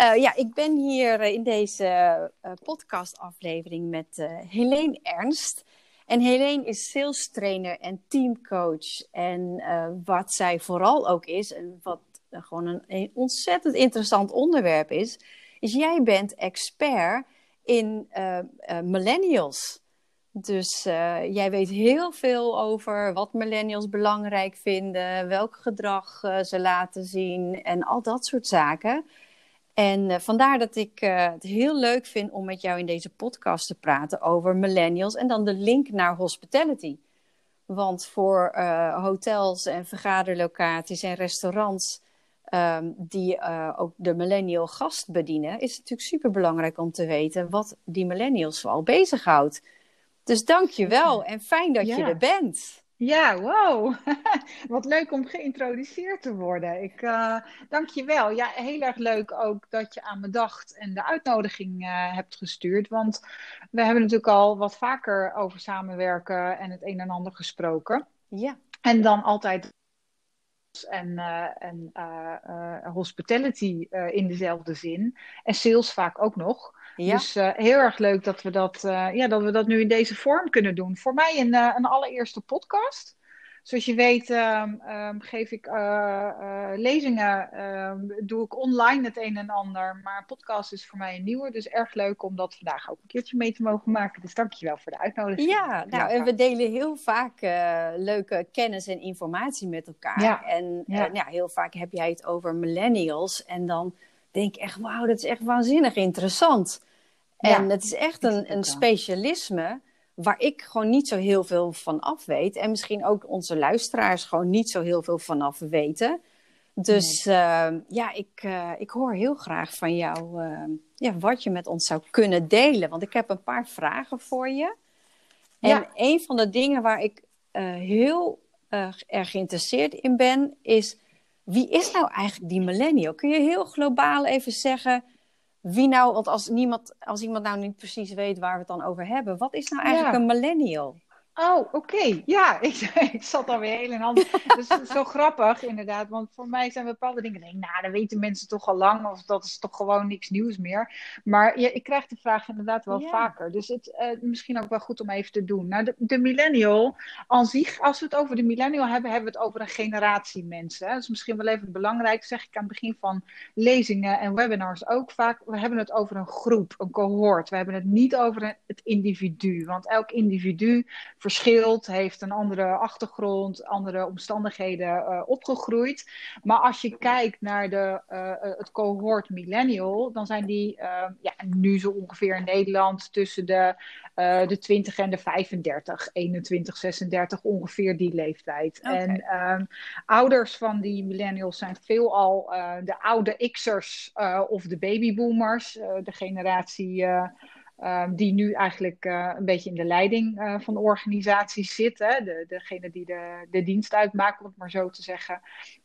Uh, ja, ik ben hier in deze uh, podcastaflevering met uh, Helene Ernst. En Helene is sales trainer en teamcoach. En wat zij vooral ook is, en wat gewoon een, een, ontzettend interessant onderwerp is, is jij bent expert in millennials. Dus jij weet heel veel over wat millennials belangrijk vinden, welk gedrag ze laten zien en al dat soort zaken. En uh, vandaar dat ik uh, het heel leuk vind om met jou in deze podcast te praten over millennials en dan de link naar hospitality. Want voor uh, hotels en vergaderlocaties en restaurants um, die ook de millennial gast bedienen, is het natuurlijk super belangrijk om te weten wat die millennials zoal bezighoudt. Dus dank je wel en fijn dat ja. je er bent. Ja, wow. Wat leuk om geïntroduceerd te worden. Ik uh, dank je wel. Ja, heel erg leuk ook dat je aan me dacht en de uitnodiging uh, hebt gestuurd. Want we hebben natuurlijk al wat vaker over samenwerken en het een en ander gesproken. Ja. En dan altijd en, uh, en hospitality in dezelfde zin. En sales vaak ook nog. Ja. Dus uh, heel erg leuk dat we dat, uh, ja, dat we dat nu in deze vorm kunnen doen. Voor mij een, uh, een allereerste podcast. Zoals je weet um, um, geef ik lezingen, um, doe ik online het een en ander. Maar een podcast is voor mij een nieuwe. Dus erg leuk om dat vandaag ook een keertje mee te mogen maken. Dus dankjewel voor de uitnodiging. Ja, nou, en we delen heel vaak leuke kennis en informatie met elkaar. Ja. En ja. ja, heel vaak heb jij het over millennials. En dan denk ik echt, wauw, dat is echt waanzinnig interessant. En het is echt een, een specialisme waar ik gewoon niet zo heel veel van af weet. En misschien ook onze luisteraars gewoon niet zo heel veel van af weten. Dus nee. uh, ja, ik, uh, ik hoor heel graag van jou uh, ja, wat je met ons zou kunnen delen. Want ik heb een paar vragen voor je. En ja. een van de dingen waar ik eh, heel erg geïnteresseerd in ben, is wie is nou eigenlijk die millennial? Kun je heel globaal even zeggen wie nou, want als, niemand, als iemand nou niet precies weet waar we het dan over hebben, wat is nou eigenlijk ja. een millennial? Oh, oké. Okay. Ja, ik, ik zat alweer heel in hand. Dus zo grappig, inderdaad. Want voor mij zijn bepaalde dingen. Denk, nou, dat weten mensen toch al lang. Of dat is toch gewoon niks nieuws meer. Maar ja, ik krijg de vraag inderdaad wel ja. vaker. Dus het uh, misschien ook wel goed om even te doen. Nou, de, de, millennial aan zich, als we het over de millennial hebben, hebben we het over een generatie mensen. Dat is misschien wel even belangrijk. Zeg ik aan het begin van lezingen en webinars ook vaak. We hebben het over een groep, een cohort. We hebben het niet over een, het individu. Want elk individu verschilt, heeft een andere achtergrond, andere omstandigheden uh, opgegroeid. Maar als je kijkt naar de, uh, het cohort millennial, dan zijn die ja, nu zo ongeveer in Nederland tussen de, de 20 en de 35, 21, 36, ongeveer die leeftijd. Okay. En ehm, ouders van die millennials zijn veelal de oude X'ers of de babyboomers, de generatie. Die nu eigenlijk uh, een beetje in de leiding uh, van de organisatie zit. Hè? De, degene die de, de dienst uitmaakt, om het maar zo te zeggen.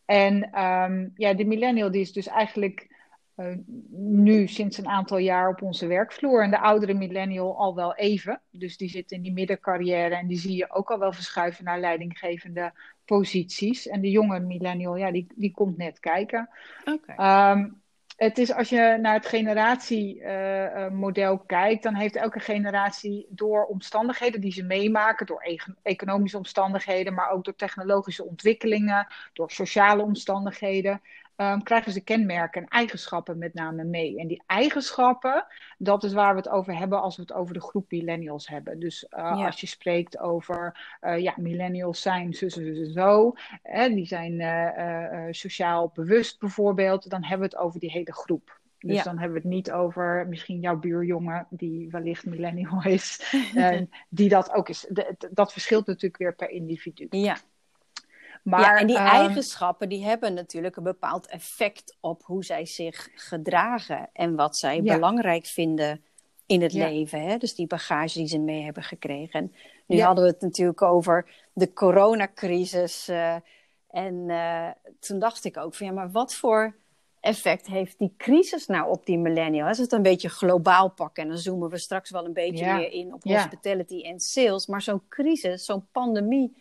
En um, ja, de millennial die is dus eigenlijk uh, nu sinds een aantal jaar op onze werkvloer. En de oudere millennial al wel even. Dus die zit in die middencarrière en die zie je ook al wel verschuiven naar leidinggevende posities. En de jonge millennial, ja, die, die komt net kijken. Okay. Um, het is als je naar het generatiemodel kijkt, dan heeft elke generatie door omstandigheden die ze meemaken, door economische omstandigheden, maar ook door technologische ontwikkelingen, door sociale omstandigheden, um, krijgen ze kenmerken en eigenschappen met name mee. En die eigenschappen, dat is waar we het over hebben als we het over de groep millennials hebben. Dus uh, ja. als je spreekt over, uh, ja, millennials zijn zo, zo, hè, die zijn uh, sociaal bewust bijvoorbeeld, dan hebben we het over die hele groep. Dus ja. dan hebben we het niet over misschien jouw buurjongen, die wellicht millennial is, die dat ook is. De, dat verschilt natuurlijk weer per individu. Ja. Maar, ja, en die um, eigenschappen die hebben natuurlijk een bepaald effect op hoe zij zich gedragen en wat zij ja. belangrijk vinden in het ja. leven. Hè? Dus die bagage die ze mee hebben gekregen. En nu hadden we het natuurlijk over de coronacrisis. Uh, en uh, toen dacht ik ook van ja, maar wat voor effect heeft die crisis nou op die millennial? Als we het een beetje globaal pakken, en dan zoomen we straks wel een beetje meer in op hospitality en sales. Maar zo'n crisis, zo'n pandemie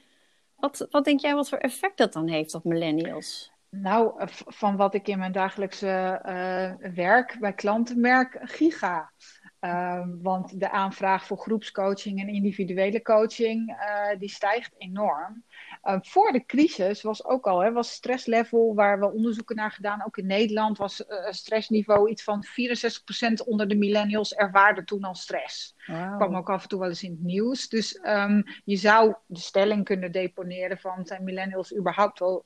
wat, wat denk jij wat voor effect dat dan heeft op millennials? Nou, van wat ik in mijn dagelijkse uh, werk bij klanten merk, giga. Uh, want de aanvraag voor groepscoaching en individuele coaching, uh, die stijgt enorm. Uh, voor de crisis was ook al, hè, was stresslevel waar we onderzoeken naar gedaan, ook in Nederland, was stressniveau iets van 64% onder de millennials ervaarde toen al stress. Wow. kwam ook af en toe wel eens in het nieuws. Dus um, je zou de stelling kunnen deponeren van zijn millennials überhaupt wel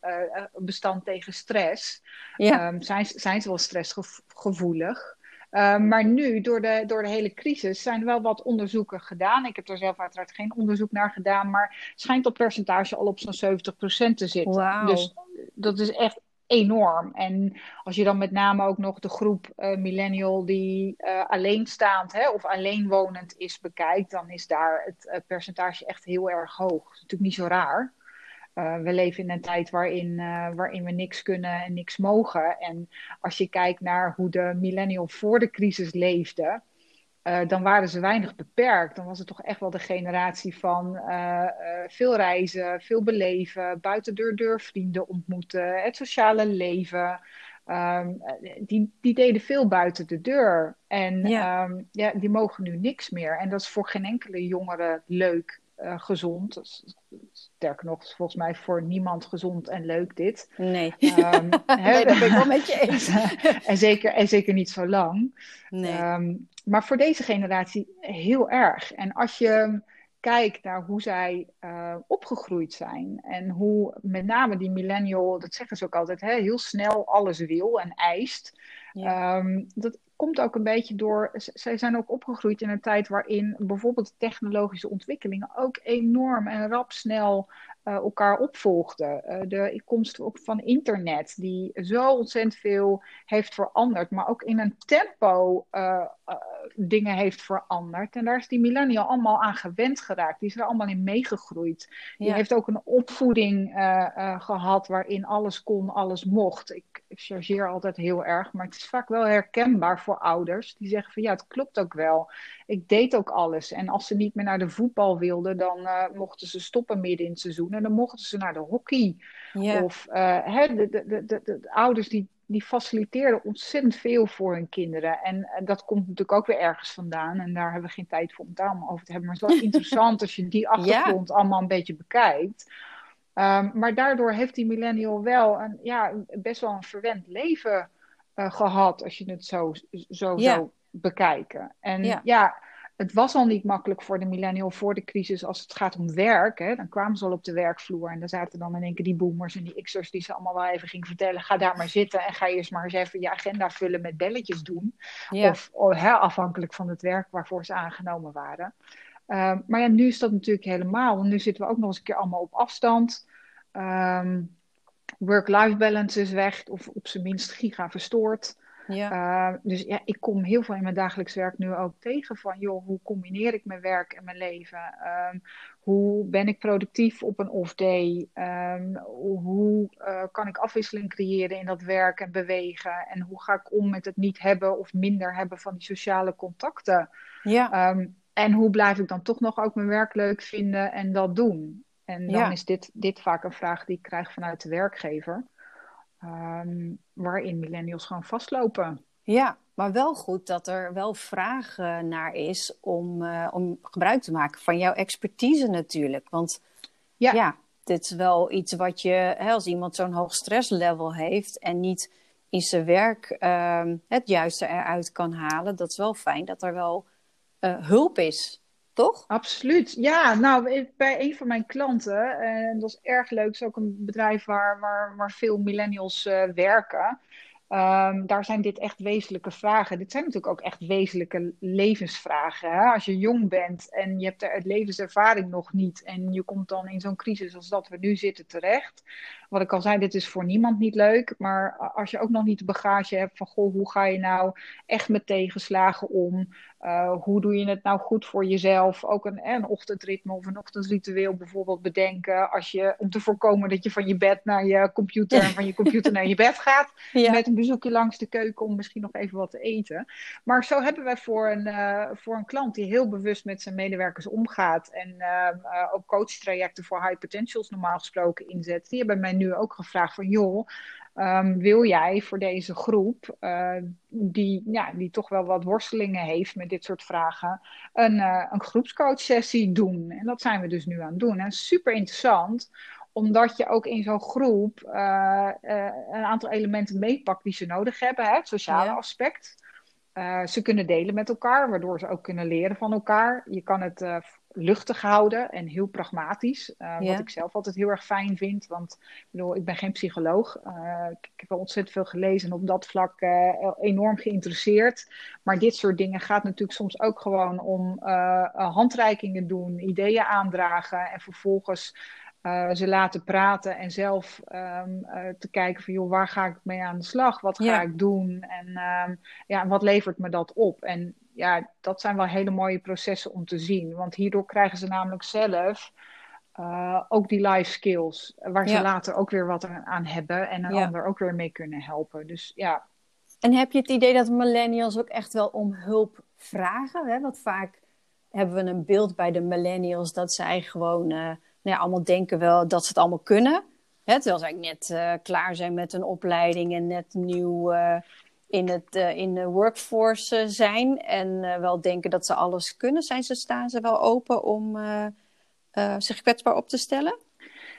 bestand tegen stress? Ja. Um, zijn, zijn ze wel stressgevoelig? Uh, maar nu, door de, door de hele crisis, zijn er wel wat onderzoeken gedaan. Ik heb er zelf uiteraard geen onderzoek naar gedaan, maar schijnt dat percentage al op zo'n 70% te zitten. Wow. Dus dat is echt enorm. En als je dan met name ook nog de groep uh, millennial die uh, alleenstaand hè, of alleenwonend is bekijkt, dan is daar het percentage echt heel erg hoog. Dat is natuurlijk niet zo raar. Uh, we leven in een tijd waarin, uh, waarin we niks kunnen en niks mogen. En als je kijkt naar hoe de millennial voor de crisis leefde, uh, dan waren ze weinig beperkt. Dan was het toch echt wel de generatie van veel reizen, veel beleven, buiten deur deur vrienden ontmoeten, het sociale leven. Um, die, die deden veel buiten de deur. En ja. Um, ja, die mogen nu niks meer. En dat is voor geen enkele jongere leuk uh, gezond. Sterker nog, volgens mij voor niemand gezond en leuk dit. Nee, um, nee dat ben ik wel met je eens. en, zeker, en zeker niet zo lang. Nee. Um, maar voor deze generatie heel erg. En als je kijkt naar hoe zij uh, opgegroeid zijn en hoe met name die millennial, dat zeggen ze ook altijd, hè, heel snel alles wil en eist. Ja. Um, dat komt ook een beetje door. Zij zijn ook opgegroeid in een tijd waarin bijvoorbeeld technologische ontwikkelingen ook enorm en rap snel uh, elkaar opvolgden. Uh, de komst ook van internet, die zo ontzettend veel heeft veranderd, maar ook in een tempo uh, dingen heeft veranderd. En daar is die millennial allemaal aan gewend geraakt. Die is er allemaal in meegegroeid. Die heeft ook een opvoeding gehad waarin alles kon, alles mocht. Ik, ik chargeer altijd heel erg, maar het is vaak wel herkenbaar voor ouders. Die zeggen van ja, het klopt ook wel. Ik deed ook alles. En als ze niet meer naar de voetbal wilden, dan mochten ze stoppen midden in het seizoen. En dan mochten ze naar de hockey. Of uh, hè, de, de, de, de, ouders die, die faciliteerden ontzettend veel voor hun kinderen. En dat komt natuurlijk ook weer ergens vandaan. En daar hebben we geen tijd voor om het allemaal over te hebben. Maar het is wel interessant als je die achtergrond allemaal een beetje bekijkt. Um, maar daardoor heeft die millennial wel een, ja, best wel een verwend leven uh, gehad. Als je het zo, zo ja. zou bekijken. En ja het was al niet makkelijk voor de millennial voor de crisis als het gaat om werk. Hè. Dan kwamen ze al op de werkvloer en dan zaten dan in één keer die boomers en die x'ers die ze allemaal wel even gingen vertellen. Ga daar maar zitten en ga eerst maar eens even je agenda vullen met belletjes doen. Of, of hè, afhankelijk van het werk waarvoor ze aangenomen waren. Um, maar ja, nu is dat natuurlijk helemaal. Nu zitten we ook nog eens een keer allemaal op afstand. Um, Work-life balance is weg, of op zijn minst giga verstoord. Ja. Uh, dus ja, ik kom heel veel in mijn dagelijks werk nu ook tegen van, joh, hoe combineer ik mijn werk en mijn leven? Um, hoe ben ik productief op een off-day? Um, hoe uh, kan ik afwisseling creëren in dat werk en bewegen? En hoe ga ik om met het niet hebben of minder hebben van die sociale contacten? Ja. Um, en hoe blijf ik dan toch nog ook mijn werk leuk vinden en dat doen? En dan ja. is dit, dit vaak een vraag die ik krijg vanuit de werkgever. Um, waarin millennials gewoon vastlopen. Ja, maar wel goed dat er wel vraag naar is om, uh, om gebruik te maken van jouw expertise natuurlijk. Want ja, ja dit is wel iets wat je, hè, als iemand zo'n hoog stresslevel heeft en niet in zijn werk uh, het juiste eruit kan halen, dat is wel fijn dat er wel uh, hulp is toch? Absoluut. Ja, nou, bij een van mijn klanten, en dat is erg leuk, is ook een bedrijf waar, waar, waar veel millennials uh, werken. Um, daar zijn dit echt wezenlijke vragen. Dit zijn natuurlijk ook echt wezenlijke levensvragen. Hè? Als je jong bent en je hebt er het levenservaring nog niet en je komt dan in zo'n crisis als dat we nu zitten terecht. Wat ik al zei, dit is voor niemand niet leuk. Maar als je ook nog niet de bagage hebt van goh, hoe ga je nou echt met tegenslagen om? Uh, hoe doe je het nou goed voor jezelf? Ook een, een ochtendritme of een ochtendritueel bijvoorbeeld bedenken. Als je, om te voorkomen dat je van je bed naar je computer en van je computer naar je bed gaat. Ja. Met een bezoekje langs de keuken om misschien nog even wat te eten. Maar zo hebben wij voor een, uh, voor een klant die heel bewust met zijn medewerkers omgaat. En uh, ook coachtrajecten voor high potentials normaal gesproken inzet. Die hebben mij nu ook gevraagd van joh Ehm, wil jij voor deze groep, uh, die, ja, die toch wel wat worstelingen heeft met dit soort vragen, een, uh, een groepscoach-sessie doen? En dat zijn we dus nu aan het doen. En super interessant, omdat je ook in zo'n groep uh, een aantal elementen meepakt die ze nodig hebben, hè? het sociale aspect. ze kunnen delen met elkaar, waardoor ze ook kunnen leren van elkaar. Je kan het luchtig houden en heel pragmatisch. Uh, Wat ik zelf altijd heel erg fijn vind. Want ik, bedoel, ik ben geen psycholoog. Uh, ik, heb wel ontzettend veel gelezen en op dat vlak uh, enorm geïnteresseerd. Maar dit soort dingen gaat natuurlijk soms ook gewoon om handreikingen doen, ideeën aandragen en vervolgens. ze laten praten en zelf um, te kijken van joh, waar ga ik mee aan de slag? Wat ga ik doen? En um, ja, wat levert me dat op? En ja, dat zijn wel hele mooie processen om te zien. Want hierdoor krijgen ze namelijk zelf uh, ook die life skills. Waar ze later ook weer wat aan hebben. En een ander ook weer mee kunnen helpen. Dus ja. En heb je het idee dat millennials ook echt wel om hulp vragen? Hè? Want vaak hebben we een beeld bij de millennials dat zij gewoon uh, nou ja, allemaal denken wel dat ze het allemaal kunnen. Hè? Terwijl zij net uh, klaar zijn met een opleiding en net nieuw in, het, uh, in de workforce zijn en uh, wel denken dat ze alles kunnen? Zijn ze, staan ze wel open om zich kwetsbaar op te stellen?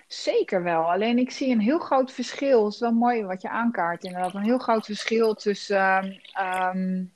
Zeker wel. Alleen ik zie een heel groot verschil. Het is wel mooi wat je aankaart inderdaad. Een heel groot verschil tussen um,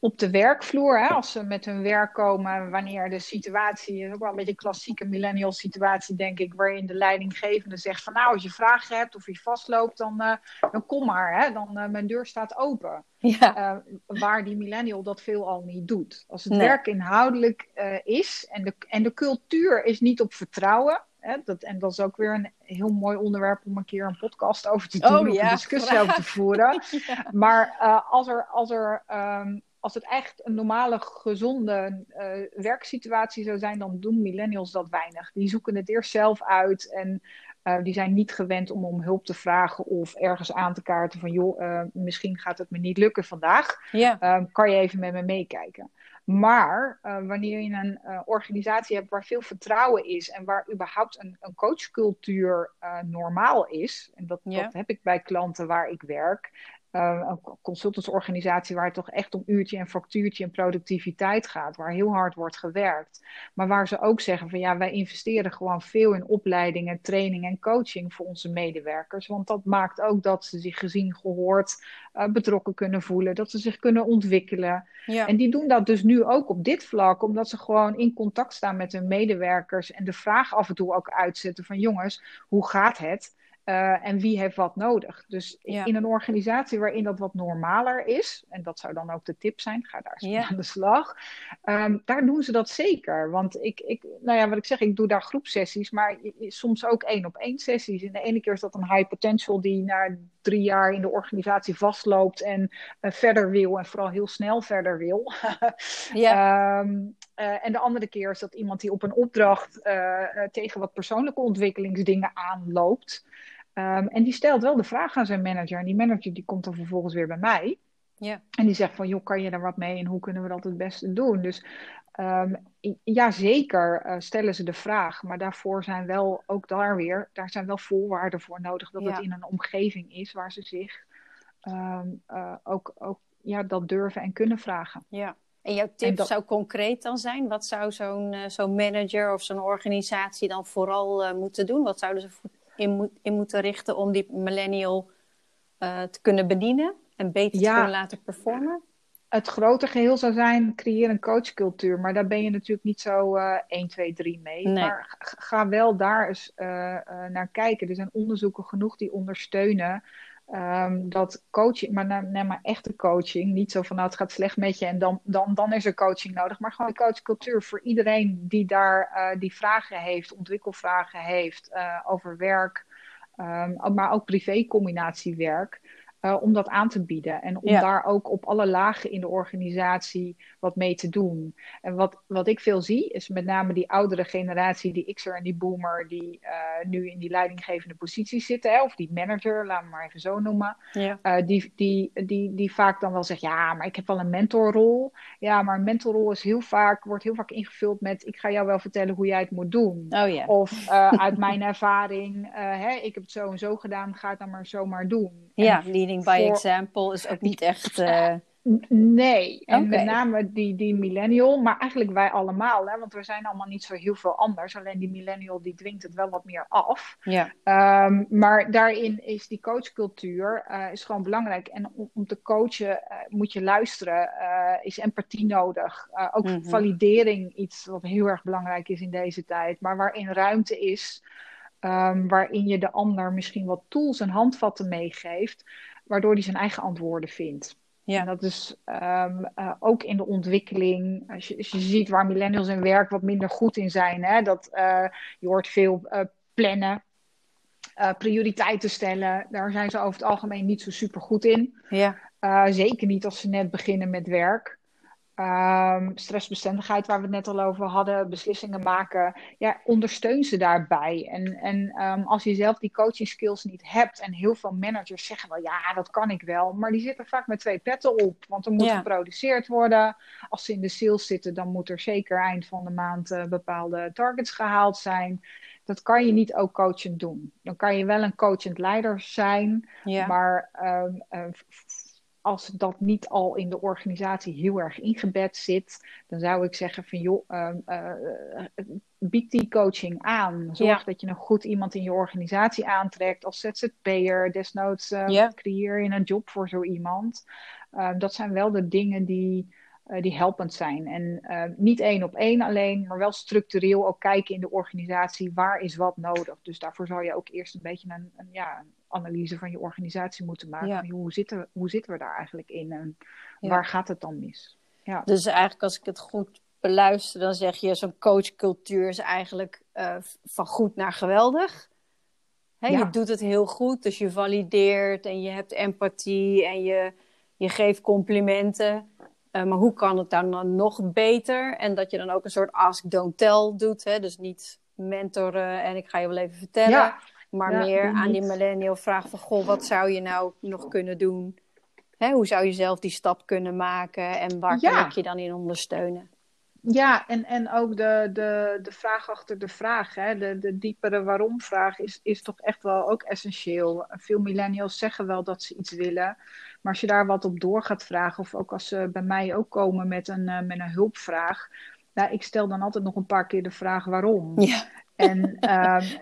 op de werkvloer, hè, als ze met hun werk komen, wanneer de situatie, is ook wel een beetje een klassieke millennial situatie, denk ik, waarin de leidinggevende zegt van nou, als je vragen hebt of je vastloopt, dan, uh, dan kom maar, hè, dan uh, mijn deur staat open. Ja. Uh, waar die millennial dat veelal niet doet. Als het werk inhoudelijk is en de, en de cultuur is niet op vertrouwen, Hè, dat, en dat is ook weer een heel mooi onderwerp om een keer een podcast over te doen, oh, ja, een discussie over te voeren. ja. Maar uh, als er, als er um, als het echt een normale, gezonde uh, werksituatie zou zijn, dan doen millennials dat weinig. Die zoeken het eerst zelf uit en uh, die zijn niet gewend om om hulp te vragen of ergens aan te kaarten van joh, uh, misschien gaat het me niet lukken vandaag. Ja. kan je even met me meekijken. Maar wanneer je een organisatie hebt waar veel vertrouwen is en waar überhaupt een, een coachcultuur normaal is, en dat, dat heb ik bij klanten waar ik werk, uh, een consultantsorganisatie waar het toch echt om uurtje en factuurtje en productiviteit gaat, waar heel hard wordt gewerkt. Maar waar ze ook zeggen van ja, wij investeren gewoon veel in opleidingen, training en coaching voor onze medewerkers. Want dat maakt ook dat ze zich gezien, gehoord, uh, betrokken kunnen voelen, dat ze zich kunnen ontwikkelen. Ja. En die doen dat dus nu ook op dit vlak, omdat ze gewoon in contact staan met hun medewerkers en de vraag af en toe ook uitzetten van jongens, hoe gaat het? Uh, en wie heeft wat nodig. Dus ja. in een organisatie waarin dat wat normaler is, en dat zou dan ook de tip zijn, ga daar eens ja. aan de slag. Um, daar doen ze dat zeker. Want ik, ik, nou ja, wat ik zeg, ik doe daar groepsessies, maar soms ook één op één sessies. En de ene keer is dat een high potential die na drie jaar in de organisatie vastloopt en uh, verder wil en vooral heel snel verder wil. ja. Um, uh, en de andere keer is dat iemand die op een opdracht tegen wat persoonlijke ontwikkelingsdingen aanloopt. Um, en die stelt wel de vraag aan zijn manager. En die manager die komt dan vervolgens weer bij mij. Ja. En die zegt van, joh, kan je daar wat mee en hoe kunnen we dat het beste doen? Dus um, ja, zeker uh, stellen ze de vraag. Maar daarvoor zijn wel, ook daar weer, daar zijn wel voorwaarden voor nodig. Dat ja. het in een omgeving is waar ze zich um, uh, ook, ook ja, dat durven en kunnen vragen. Ja. En jouw tip en dat... zou concreet dan zijn? Wat zou zo'n uh, zo'n manager of zo'n organisatie dan vooral moeten doen? Wat zouden ze in, moet, in moeten richten om die millennial uh, te kunnen bedienen en beter ja. te kunnen laten performen? Het grote geheel zou zijn, creëer een coachcultuur. Maar daar ben je natuurlijk niet zo uh, 1, 2, 3 mee. Nee. Maar ga wel daar eens uh, naar kijken. Er zijn onderzoeken genoeg die ondersteunen Um, dat coaching, maar maar echte coaching. Niet zo van nou het gaat slecht met je en dan, dan, dan is er coaching nodig. Maar gewoon coachcultuur voor iedereen die daar uh, die vragen heeft, ontwikkelvragen heeft uh, over werk. Um, maar ook privé combinatie werk. Uh, om dat aan te bieden. En om daar ook op alle lagen in de organisatie wat mee te doen. En wat, wat ik veel zie, is met name die oudere generatie, die Xer en die boomer, die uh, nu in die leidinggevende positie zitten, hè, of die manager, laat me maar even zo noemen. Ja. Uh, die, die, die, die vaak dan wel zegt, ja, maar ik heb wel een mentorrol. Ja, maar een mentorrol is heel vaak, wordt heel vaak ingevuld met, ik ga jou wel vertellen hoe jij het moet doen. Oh, yeah. Of uit mijn ervaring, hè, ik heb het zo en zo gedaan, ga het dan maar zomaar doen. Ja, en leading by example is ook niet echt... Uh... Nee, en met name die, die millennial, maar eigenlijk wij allemaal, hè, want we zijn allemaal niet zo heel veel anders. Alleen die millennial die dwingt het wel wat meer af. Ja. Um, maar daarin is die coachcultuur uh, is gewoon belangrijk. En om, om te coachen uh, moet je luisteren, uh, is empathie nodig. ook mm -hmm. validering, iets wat heel erg belangrijk is in deze tijd. Maar waarin ruimte is, um, waarin je de ander misschien wat tools en handvatten meegeeft waardoor hij zijn eigen antwoorden vindt. Ja. En dat is um, uh, ook in de ontwikkeling, als je, als je, ziet waar millennials in werk wat minder goed in zijn. Hè? Dat, uh, je hoort veel uh, plannen, prioriteiten stellen. Daar zijn ze over het algemeen niet zo super goed in. Ja. zeker niet als ze net beginnen met werk. Um, stressbestendigheid, waar we het net al over hadden, beslissingen maken. Ja, ondersteun ze daarbij. En, en um, als je zelf die coaching skills niet hebt, en heel veel managers zeggen wel, ja, dat kan ik wel, maar die zitten vaak met twee petten op, want er moet ja. geproduceerd worden. Als ze in de sales zitten, dan moet er zeker eind van de maand uh, bepaalde targets gehaald zijn. Dat kan je niet ook coachend doen. Dan kan je wel een coachend leider zijn, ja. maar um, uh, als dat niet al in de organisatie heel erg ingebed zit, dan zou ik zeggen van joh, uh, uh, bied die coaching aan. Zorg ja. dat je een goed iemand in je organisatie aantrekt als ZZP'er. Desnoods uh, creëer je een job voor zo iemand. dat zijn wel de dingen die, die helpend zijn. En niet één op één alleen, maar wel structureel ook kijken in de organisatie waar is wat nodig. Dus daarvoor zou je ook eerst een beetje een, een ja, analyse van je organisatie moeten maken. Ja. Hoe, zitten, hoe zitten we daar eigenlijk in en ja. waar gaat het dan mis? Ja. Dus eigenlijk als ik het goed beluister, dan zeg je zo'n coachcultuur is eigenlijk uh, van goed naar geweldig. Hè, Je doet het heel goed, dus je valideert en je hebt empathie en je, je geeft complimenten. Uh, maar hoe kan het dan nog beter? En dat je dan ook een soort ask, don't tell doet. Hè? Dus niet mentoren en ik ga je wel even vertellen. Ja. Maar ja, meer aan die millennial vragen van... Goh, wat zou je nou nog kunnen doen? Hè, hoe zou je zelf die stap kunnen maken? En waar ja. kan ik je dan in ondersteunen? Ja, en, en ook de, de, de vraag achter de vraag, hè? De, de diepere waarom-vraag is, is toch echt wel ook essentieel. Veel millennials zeggen wel dat ze iets willen, maar als je daar wat op door gaat vragen, of ook als ze bij mij ook komen met een, uh, met een hulpvraag, nou, ik stel dan altijd nog een paar keer de vraag waarom. Ja. En, um,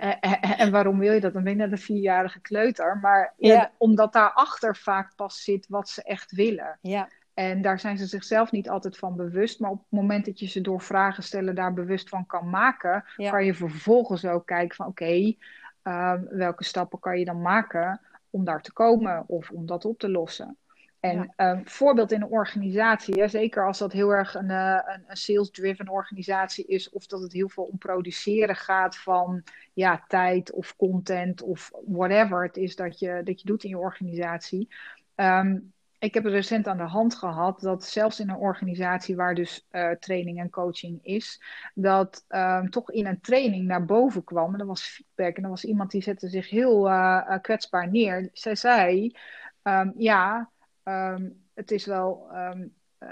en, waarom wil je dat? Dan ben je net een vierjarige kleuter. Maar ja, omdat daarachter vaak pas zit wat ze echt willen. Ja. En daar zijn ze zichzelf niet altijd van bewust. Maar op het moment dat je ze door vragen stellen daar bewust van kan maken, ja. kan je vervolgens ook kijken van oké, okay, um, welke stappen kan je dan maken om daar te komen of om dat op te lossen. En ja. um, voorbeeld in een organisatie, hè, zeker als dat heel erg een, uh, een, een sales-driven organisatie is, of dat het heel veel om produceren gaat van ja, tijd of content of whatever het is dat je, dat je doet in je organisatie. Um, ik heb het recent aan de hand gehad dat zelfs in een organisatie waar dus uh, training en coaching is, dat um, toch in een training naar boven kwam. En er was feedback en er was iemand die zette zich heel uh, kwetsbaar neer. Zij zei, um, ja, um, het is wel, um, uh,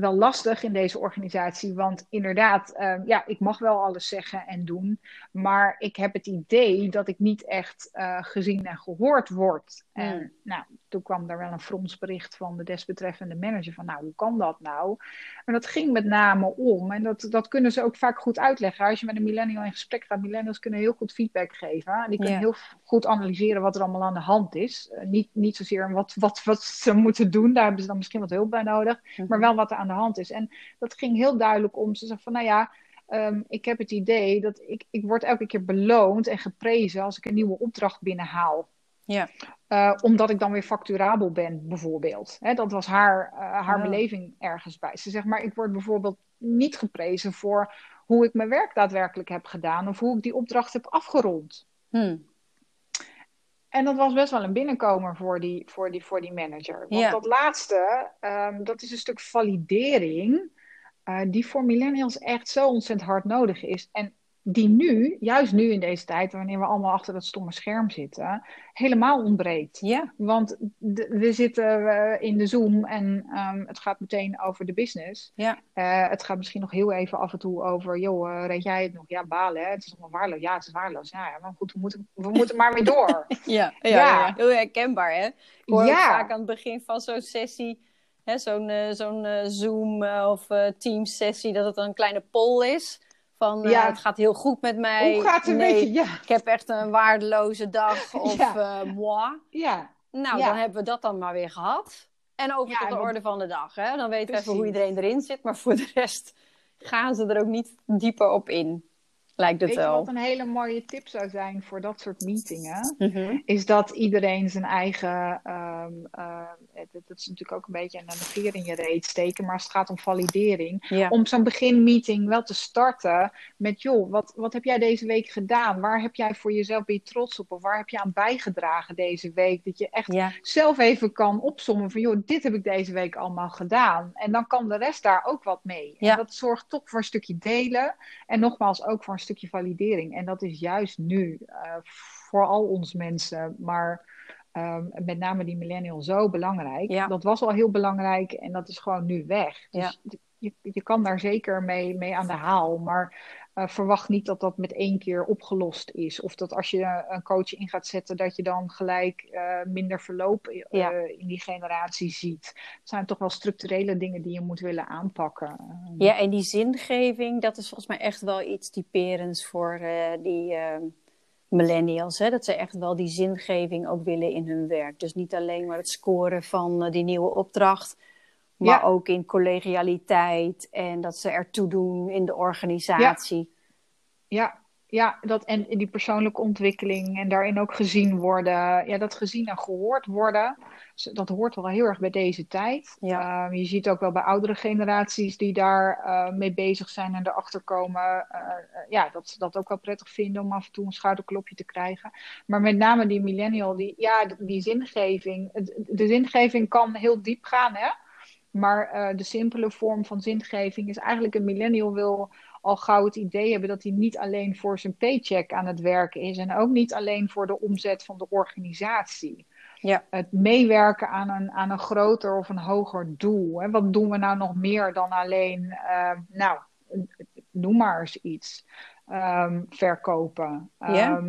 wel lastig in deze organisatie. Want inderdaad, um, ja, ik mag wel alles zeggen en doen. Maar ik heb het idee dat ik niet echt uh, gezien en gehoord word. Mm. En nou, toen kwam daar wel een fronsbericht van de desbetreffende manager. Van nou, hoe kan dat nou? En dat ging met name om. En dat, dat kunnen ze ook vaak goed uitleggen. Als je met een millennial in gesprek gaat. Millennials kunnen heel goed feedback geven. Die kunnen yeah. heel goed analyseren wat er allemaal aan de hand is. Niet, niet zozeer wat, wat, wat ze moeten doen. Daar hebben ze dan misschien wat hulp bij nodig. Maar wel wat er aan de hand is. En dat ging heel duidelijk om. Ze zeggen van nou ja. Um, ik heb het idee dat ik, ik word elke keer beloond en geprezen als ik een nieuwe opdracht binnenhaal. Ja. Uh, omdat ik dan weer facturabel ben, bijvoorbeeld. Hè, dat was haar, uh, haar oh. beleving ergens bij. Ze zegt, maar ik word bijvoorbeeld niet geprezen voor hoe ik mijn werk daadwerkelijk heb gedaan of hoe ik die opdracht heb afgerond. Hmm. En dat was best wel een binnenkomer voor die, voor die, voor die manager. Want Ja. dat laatste, ehm, dat is een stuk validering, eh, die voor millennials echt zo ontzettend hard nodig is. En die nu, juist nu in deze tijd, wanneer we allemaal achter dat stomme scherm zitten, helemaal ontbreekt. Ja, Want we zitten eh, in de Zoom en ehm, het gaat meteen over de business. ja, Eh, het gaat misschien nog heel even af en toe over, joh, eh, reed jij het nog? Ja, balen, hè? Het is nog wel waardeloos. Ja, het is waardeloos. Ja, ja, maar goed, we moeten, we moeten maar weer door. ja, ja, Ja. heel herkenbaar hè. Ik hoor Ja. vaak aan het begin van zo'n sessie, zo'n zo'n eh, Zoom of eh, Teams sessie, dat het een kleine poll is. Van eh, Ja. het gaat heel goed met mij. Hoe gaat het nee, met je? Ja, Ik heb echt een waardeloze dag of Ja. eh, moi. ja, Nou, dan hebben we dat dan maar weer gehad. En over tot de want- orde van de dag. Hè? Dan weten we even hoe iedereen erin zit. Maar voor de rest gaan ze er ook niet dieper op in. Lijkt het Weet wel. wat een hele mooie tip zou zijn voor dat soort meetingen? Mhm. Is dat iedereen zijn eigen. ehm dat, dat is natuurlijk ook een beetje een veer in je reet steken, maar als het gaat om validering. Ja. Om zo'n beginmeeting wel te starten met: joh, wat, wat heb jij deze week gedaan? Waar heb jij voor jezelf ben je trots op? Of waar heb je aan bijgedragen deze week? Dat je echt ja. zelf even kan opsommen van: joh, dit heb ik deze week allemaal gedaan. En dan kan de rest daar ook wat mee. Ja. En dat zorgt toch voor een stukje delen. En nogmaals ook voor een stukje validering. En dat is juist nu eh, voor al ons mensen, maar ehm, met name die millennial zo belangrijk. Ja. Dat was al heel belangrijk en dat is gewoon nu weg. Ja. Dus je, je kan daar zeker mee, mee aan de haal. Maar eh, verwacht niet dat dat met één keer opgelost is. Of dat als je een coach in gaat zetten, dat je dan gelijk eh, minder verloop eh, Ja. in die generatie ziet. Het zijn toch wel structurele dingen die je moet willen aanpakken. ja, en die zingeving, dat is volgens mij echt wel iets typerends voor die eh, millennials. Hè? Dat ze echt wel die zingeving ook willen in hun werk. Dus niet alleen maar het scoren van die nieuwe opdracht. Maar Ja. ook in collegialiteit en dat ze ertoe doen in de organisatie. Ja, ja dat, en die persoonlijke ontwikkeling en daarin ook gezien worden. Ja, dat gezien en gehoord worden, dat hoort wel heel erg bij deze tijd. Ja. Ehm, je ziet ook wel bij oudere generaties die daar eh, mee bezig zijn en erachter komen. eh, eh, ja, dat ze dat ook wel prettig vinden om af en toe een schouderklopje te krijgen. Maar met name die millennial, die, ja, die, zingeving. De zingeving kan heel diep gaan, hè? Maar eh, de simpele vorm van zingeving is eigenlijk een millennial wil al gauw het idee hebben dat hij niet alleen voor zijn paycheck aan het werken is en ook niet alleen voor de omzet van de organisatie. Ja. Het meewerken aan een, aan een groter of een hoger doel. Hè? Wat doen we nou nog meer dan alleen, eh, nou, noem maar eens iets, Ehm, verkopen. Ja.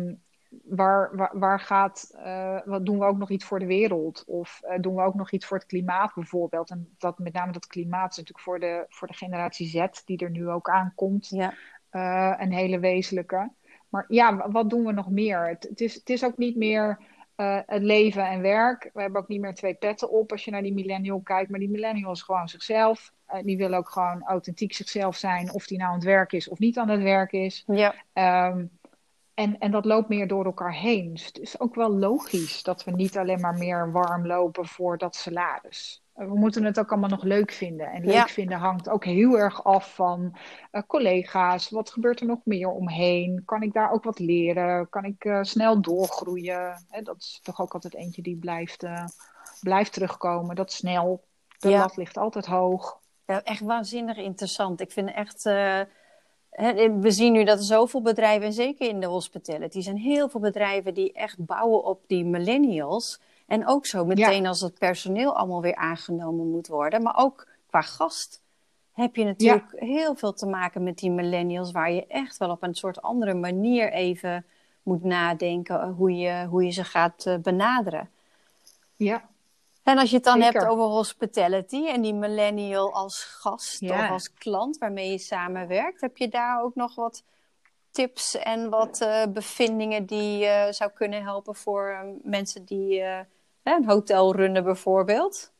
Waar, waar, waar gaat, eh, wat doen we ook nog iets voor de wereld? Of eh, doen we ook nog iets voor het klimaat bijvoorbeeld? En dat, met name dat klimaat is natuurlijk voor de, voor de generatie Z, die er nu ook aankomt, Ja. eh, een hele wezenlijke. Maar ja, wa- wat doen we nog meer? Het, het, is, het is ook niet meer het leven en werk. We hebben ook niet meer twee petten op als je naar die millennial kijkt. Maar die millennial is gewoon zichzelf. Die wil ook gewoon authentiek zichzelf zijn, of die nou aan het werk is of niet aan het werk is. Ja. Ehm, en, en dat loopt meer door elkaar heen. Dus het is ook wel logisch dat we niet alleen maar meer warm lopen voor dat salaris. Eh, We moeten het ook allemaal nog leuk vinden. En leuk Ja. vinden hangt ook heel erg af van eh, collega's. Wat gebeurt er nog meer omheen? Kan ik daar ook wat leren? Kan ik eh, snel doorgroeien? Hè, dat is toch ook altijd eentje die blijft, blijft terugkomen. Dat snel. De Ja. lat ligt altijd hoog. Ja, echt waanzinnig interessant. Ik vind echt. We zien nu dat er zoveel bedrijven, en zeker in de hospitality, zijn heel veel bedrijven die echt bouwen op die millennials. En ook zo meteen als het personeel allemaal weer aangenomen moet worden. Maar ook qua gast heb je natuurlijk heel veel te maken met die millennials, waar je echt wel op een soort andere manier even moet nadenken eh, hoe je, hoe je ze gaat eh, benaderen. Ja, En als je het dan Zeker. hebt over hospitality en die millennial als gast Ja. of als klant waarmee je samenwerkt, heb je daar ook nog wat tips en wat eh, bevindingen die eh, zou kunnen helpen voor eh, mensen die een hotel runnen bijvoorbeeld?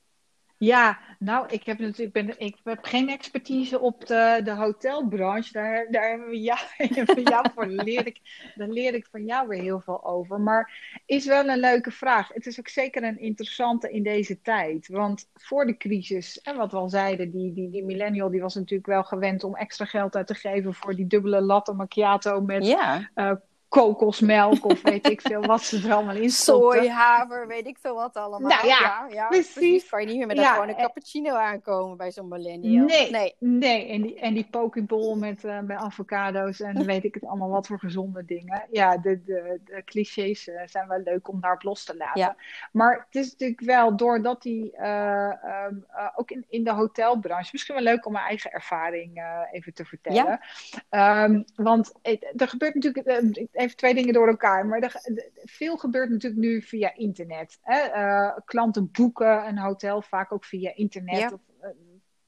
Ja, nou, ik heb natuurlijk ben, ik heb geen expertise op de, de hotelbranche. Daar, daar hebben we jou, we jou voor. Leer, ik, daar leer ik van jou weer heel veel over. Maar is wel een leuke vraag. Het is ook zeker een interessante in deze tijd. Want voor de crisis, en wat we al zeiden, die, die, die millennial die was natuurlijk wel gewend om extra geld uit te geven voor die dubbele latte macchiato met Ja, eh, kokosmelk of weet ik veel wat ze er allemaal in stoppen. Haver, weet ik veel wat allemaal. Nou ja, ja, ja, precies. Kan je niet meer met Ja, gewoon een en- cappuccino aankomen bij zo'n millennial. Nee, nee. nee. En die, en die pokeball met, eh, met avocado's en weet ik het allemaal wat voor gezonde dingen. Ja, de, de, de clichés eh, zijn wel leuk om daarop los te laten. Ja. Maar het is natuurlijk wel doordat die eh, ehm, eh, ook in, in de hotelbranche, misschien wel leuk om mijn eigen ervaring eh, even te vertellen. Ehm, want er gebeurt natuurlijk eh, even twee dingen door elkaar, maar er, veel gebeurt natuurlijk nu via internet. Hè? Eh, klanten boeken een hotel vaak ook via internet. Ja. Eh,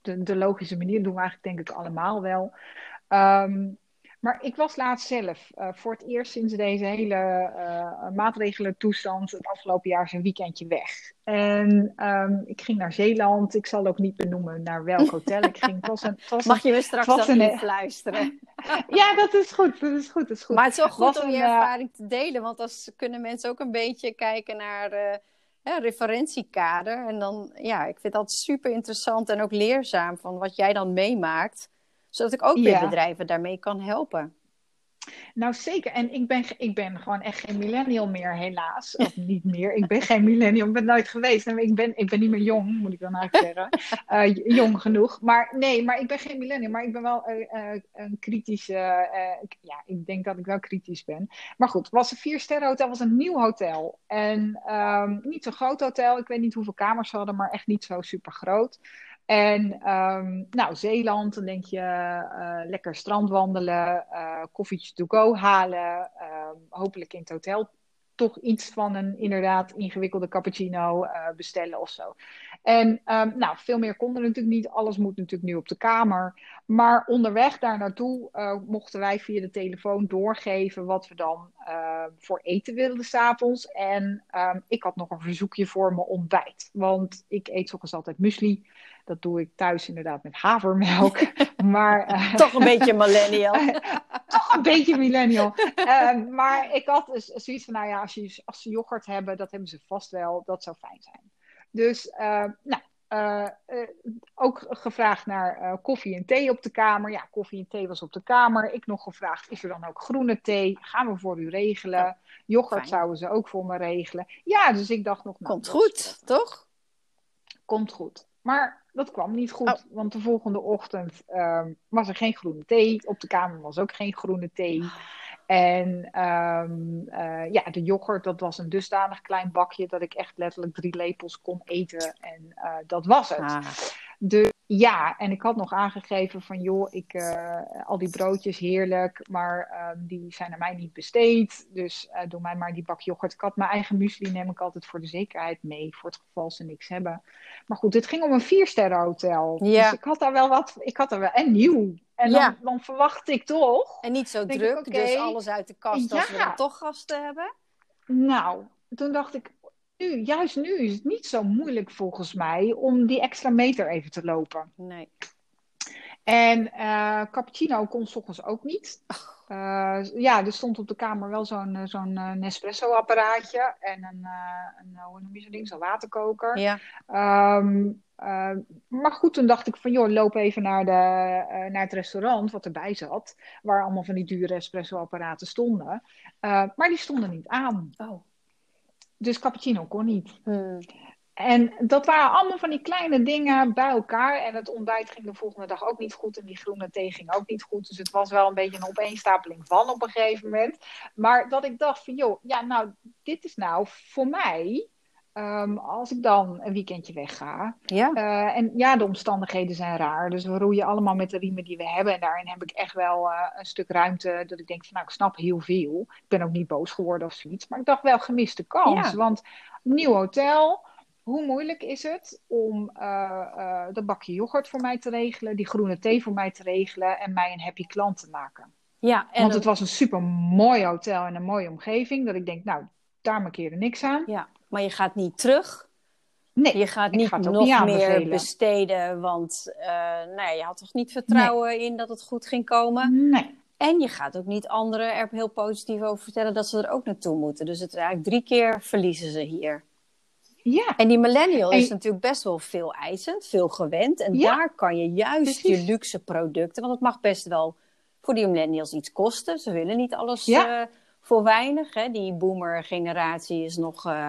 de, de logische manier doen we eigenlijk denk ik allemaal wel. Ehm, maar ik was laatst zelf eh, voor het eerst sinds deze hele eh maatregelen toestand het afgelopen jaar zijn weekendje weg. En ehm, ik ging naar Zeeland. Ik zal ook niet benoemen naar welk hotel ik ging. Het was een, het was Mag je me straks dan een- influisteren? ja, dat is goed. Dat is goed. Dat is goed. Maar het is wel goed Was om een, je eh, ervaring te delen, want dan kunnen mensen ook een beetje kijken naar eh hè, referentiekader. En dan, ja, ik vind dat super interessant en ook leerzaam van wat jij dan meemaakt, zodat ik ook weer Ja. bedrijven daarmee kan helpen. Nou, zeker. En ik ben, ik ben gewoon echt geen millennial meer, helaas. Of niet meer. Ik ben geen millennial. Ik ben nooit geweest. En ik ben, ik ben niet meer jong, moet ik dan eigenlijk zeggen. Eh, jong genoeg. Maar nee, maar ik ben geen millennial. Maar ik ben wel eh, eh, een kritische... ja, ik denk dat ik wel kritisch ben. Maar goed, het was een vier sterren hotel. was een nieuw hotel. En ehm, niet zo'n groot hotel. Ik weet niet hoeveel kamers ze hadden, maar echt niet zo super groot. En ehm, nou, Zeeland, dan denk je eh, lekker strandwandelen, eh koffietje to go halen, ehm, hopelijk in het hotel toch iets van een inderdaad ingewikkelde cappuccino eh, bestellen of zo. En ehm, nou, veel meer kon er natuurlijk niet. Alles moet natuurlijk nu op de kamer. Maar onderweg daar naartoe eh, mochten wij via de telefoon doorgeven wat we dan eh, voor eten wilden s'avonds. En ehm, ik had nog een verzoekje voor mijn ontbijt. Want ik eet 's ochtends altijd muesli. Dat doe ik thuis inderdaad met havermelk. maar eh, Toch een beetje millennial. toch een beetje millennial. Ehm, maar ik had dus zoiets van, nou ja, als, je, als ze yoghurt hebben, dat hebben ze vast wel. Dat zou fijn zijn. Dus, eh, nou, eh, eh, ook gevraagd naar eh, koffie en thee op de kamer. Ja, koffie en thee was op de kamer. Ik nog gevraagd, is er dan ook groene thee? Gaan we voor u regelen? Yoghurt Fijn. zouden ze ook voor me regelen. Ja, dus ik dacht nog, nou, Komt dat goed, toch? komt goed. Maar dat kwam niet goed, Oh. want de volgende ochtend ehm, was er geen groene thee. Op de kamer was ook geen groene thee. En ehm, eh, ja, de yoghurt, dat was een dusdanig klein bakje dat ik echt letterlijk drie lepels kon eten. En eh, dat was het. Ah, Dus ja, en ik had nog aangegeven van joh, ik, eh, al die broodjes heerlijk, maar ehm, die zijn aan mij niet besteed. Dus doe mij maar die bak yoghurt. Ik had mijn eigen muesli, neem ik altijd voor de zekerheid mee, voor het geval ze niks hebben. Maar goed, het ging om een viersterren hotel. Ja. Dus ik had daar wel wat, ik had daar wel, en nieuw. En dan, Ja. dan verwacht ik toch, en niet zo druk, ik, dus alles uit de kast als we dan toch gasten hebben. nou, toen dacht ik, nu, juist nu is het niet zo moeilijk volgens mij om die extra meter even te lopen. Nee. En eh, cappuccino kon ochtends ook niet. Eh, ja, er stond op de kamer wel zo'n eh, zo'n eh, Nespresso-apparaatje en een, een, hoe noem je zo'n ding, zo'n waterkoker. Ja. Ehm, eh, maar goed, toen dacht ik van, joh, loop even naar, de, naar het restaurant wat erbij zat, waar allemaal van die dure espresso-apparaten stonden. Maar die stonden niet aan. Oh. Dus cappuccino kon niet. Hmm. En dat waren allemaal van die kleine dingen bij elkaar. En het ontbijt ging de volgende dag ook niet goed. En die groene thee ging ook niet goed. Dus het was wel een beetje een opeenstapeling van op een gegeven moment. Maar dat ik dacht van, joh, ja, nou, dit is nou voor mij... ehm, als ik dan een weekendje wegga. Ja. eh, en ja, de omstandigheden zijn raar. Dus we roeien allemaal met de riemen die we hebben. En daarin heb ik echt wel eh, een stuk ruimte. Dat ik denk van, nou, ik snap heel veel. Ik ben ook niet boos geworden of zoiets. Maar ik dacht wel gemiste kans. Ja. Want nieuw hotel hoe moeilijk is het om eh, dat bakje yoghurt voor mij te regelen, die groene thee voor mij te regelen en mij een happy klant te maken? Ja, en Want het was een super mooi hotel en een mooie omgeving, dat ik denk, nou, daar markeer er niks aan. ja, maar je gaat niet terug. Nee, Je gaat niet ga nog niet meer besteden, want nou ja, je had toch niet vertrouwen in dat het goed ging komen. nee. En je gaat ook niet anderen er heel positief over vertellen dat ze er ook naartoe moeten. Dus het eigenlijk drie keer verliezen ze hier. Ja, En die millennial En- is natuurlijk best wel veel eisend, veel gewend. En Ja, daar kan je juist precies. je luxe producten, want het mag best wel voor die millennials iets kosten. Ze willen niet alles Ja. eh, voor weinig. Hè? Die boomer-generatie is nog... Uh,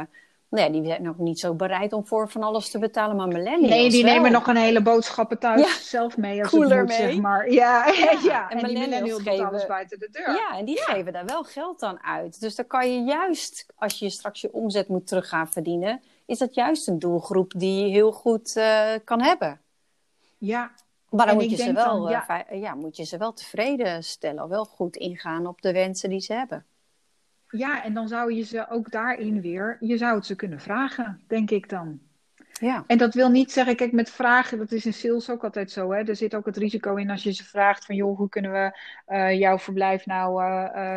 nou ja, die zijn nog niet zo bereid om voor van alles te betalen, maar millennials Nee, die wel. nemen nog een hele boodschappen thuis Ja. zelf mee als Cooler het moet, mee. zeg maar. Ja, ja, Ja, En, en die millennials geven- alles buiten de deur. Ja, en die geven daar wel geld aan uit. Dus dan kan je juist, als je straks je omzet moet terug gaan verdienen, is dat juist een doelgroep die je heel goed eh, kan hebben. ja. Maar dan En moet je, ze wel, dan, eh, ja. moet je ze wel tevreden stellen, wel goed ingaan op de wensen die ze hebben. Ja, en dan zou je ze ook daarin weer, je zou het ze kunnen vragen, denk ik dan. Ja, En dat wil niet zeggen, kijk, met vragen, dat is in sales ook altijd zo. Hè? Er zit ook het risico in als je ze vraagt van, joh, hoe kunnen we eh, jouw verblijf nou,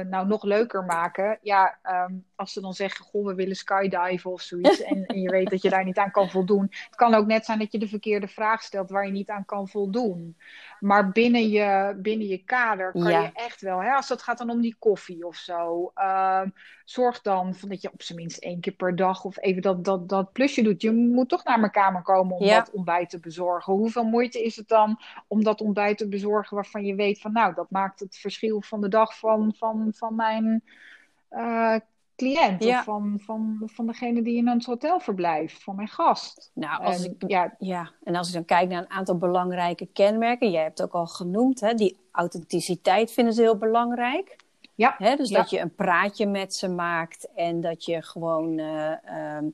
nou nog leuker maken? Ja, ehm, als ze dan zeggen, goh, we willen skydiven of zoiets. en, en je weet dat je daar niet aan kan voldoen. Het kan ook net zijn dat je de verkeerde vraag stelt waar je niet aan kan voldoen. Maar binnen je, binnen je kader kan Ja. je echt wel, hè, als het gaat dan om die koffie of zo. ehm, zorg dan van dat je op zijn minst één keer per dag of even dat, dat, dat plusje doet. Je moet toch naar mijn kamer komen om Ja. dat ontbijt te bezorgen. Hoeveel moeite is het dan om dat ontbijt te bezorgen waarvan je weet van nou, dat maakt het verschil van de dag van, van, van mijn eh, cliënt Ja. of van, van, van degene die in het hotel verblijft, van mijn gast. nou, als En ik, ja, ja, en als ik dan kijk naar een aantal belangrijke kenmerken, jij hebt het ook al genoemd, hè, die authenticiteit vinden ze heel belangrijk. ja, Hè? Dus Ja. dat je een praatje met ze maakt en dat je gewoon ehm,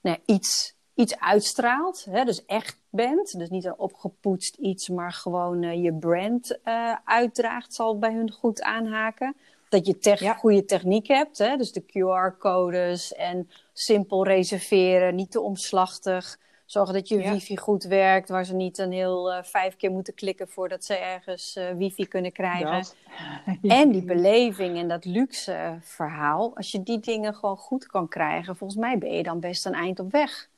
nou iets, iets uitstraalt. Hè? Dus echt bent. Dus niet een opgepoetst iets, maar gewoon eh, je brand eh, uitdraagt, zal bij hun goed aanhaken. Dat je tech- Ja. goede techniek hebt, hè? dus de QR-codes en simpel reserveren, niet te omslachtig. Zorgen dat je Ja. wifi goed werkt, waar ze niet een heel eh, vijf keer moeten klikken voordat ze ergens eh, wifi kunnen krijgen. En die beleving en dat luxe verhaal, als je die dingen gewoon goed kan krijgen, volgens mij ben je dan best een eind op weg.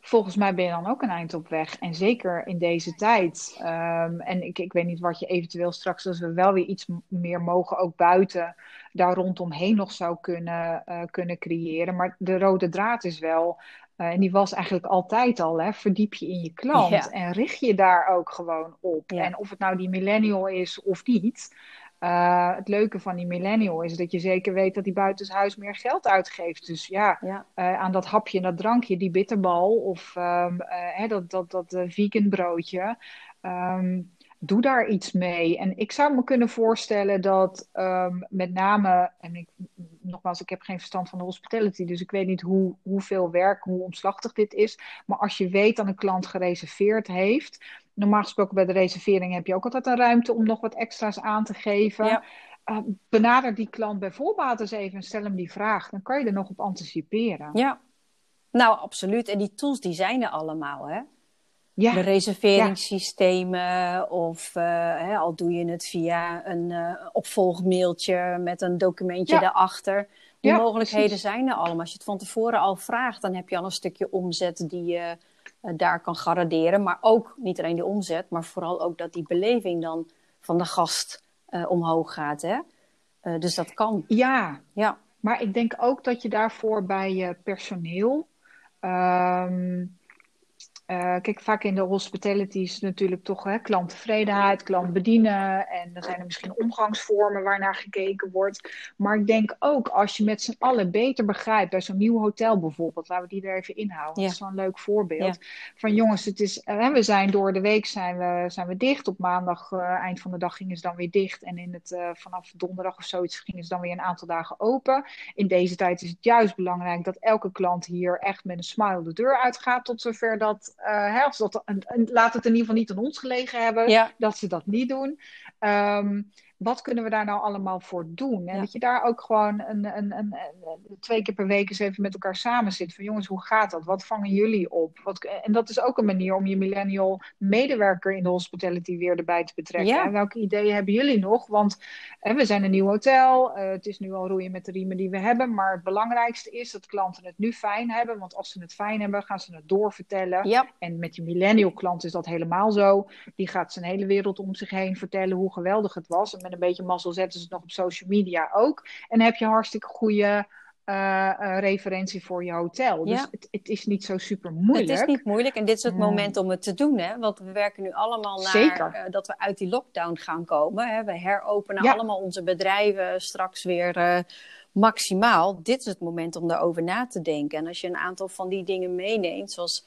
Volgens mij ben je dan ook een eind op weg. En zeker in deze tijd. Ehm, en ik, ik weet niet wat je eventueel straks, als we wel weer iets meer mogen, ook buiten daar rondomheen nog zou kunnen, eh, kunnen creëren. Maar de rode draad is wel, eh, en die was eigenlijk altijd al, hè, verdiep je in je klant. Ja. En richt je daar ook gewoon op. Ja. En of het nou die millennial is of niet. Eh, het leuke van die millennial is dat je zeker weet dat hij buitenshuis meer geld uitgeeft. Dus ja, Ja, eh, aan dat hapje en dat drankje, die bitterbal of ehm, eh, hè, dat, dat, dat vegan broodje. Ehm, doe daar iets mee. En ik zou me kunnen voorstellen dat ehm, met name, en ik, nogmaals, ik heb geen verstand van de hospitality, dus ik weet niet hoe, hoeveel werk, hoe omslachtig dit is. Maar als je weet dat een klant gereserveerd heeft, normaal gesproken bij de reservering heb je ook altijd een ruimte om nog wat extra's aan te geven. Ja. Uh, benader die klant bij voorbaat eens even en stel hem die vraag. Dan kan je er nog op anticiperen. ja. Nou, absoluut. En die tools die zijn er allemaal, hè? Ja, De reserveringssystemen of eh, hè, al doe je het via een eh, opvolgmailtje met een documentje Ja. daarachter. Die mogelijkheden precies. zijn er allemaal. Als je het van tevoren al vraagt, dan heb je al een stukje omzet die je daar kan garanderen. Maar ook niet alleen die omzet, maar vooral ook dat die beleving dan van de gast eh, omhoog gaat. Hè? Eh, dus dat kan. ja, Ja, maar ik denk ook dat je daarvoor bij je personeel. ehm, eh, kijk, vaak in de hospitality is natuurlijk toch hè, klanttevredenheid, klant bedienen. En dan zijn er misschien omgangsvormen waarnaar gekeken wordt. Maar ik denk ook als je met z'n allen beter begrijpt, bij zo'n nieuw hotel bijvoorbeeld, laten we die er even inhouden. Ja. Dat is wel een leuk voorbeeld. Van jongens, het is, eh, we zijn door de week zijn we, zijn we dicht. Op maandag, eh, eind van de dag gingen ze dan weer dicht. En in het, vanaf donderdag of zoiets gingen ze dan weer een aantal dagen open. In deze tijd is het juist belangrijk dat elke klant hier echt met een smile de deur uitgaat. Tot zover dat, hè, als dat een- laat het in ieder geval niet aan ons gelegen hebben ja, dat ze dat niet doen. Ehm, wat kunnen we daar nou allemaal voor doen? En Ja. dat je daar ook gewoon een, een, een, twee keer per week eens even met elkaar samen zit. Van jongens, hoe gaat dat? Wat vangen jullie op? Wat, en dat is ook een manier om je millennial medewerker in de hospitality weer erbij te betrekken. Ja. En welke ideeën hebben jullie nog? Want we zijn een nieuw hotel. eh, het is nu al roeien met de riemen die we hebben. Maar het belangrijkste is dat klanten het nu fijn hebben. Want als ze het fijn hebben, gaan ze het doorvertellen. ja, En met je millennial klant is dat helemaal zo. Die gaat zijn hele wereld om zich heen vertellen hoe geweldig het was. En met een beetje mazzel zetten ze het nog op social media ook. En heb je hartstikke goede referentie voor je hotel. Dus het, het, is niet zo super moeilijk. Het is niet moeilijk en dit is het moment om het te doen. Hè? Want we werken nu allemaal naar dat we uit die lockdown gaan komen. Hè? We heropenen allemaal onze bedrijven straks weer maximaal. Dit is het moment om daarover na te denken. En als je een aantal van die dingen meeneemt, zoals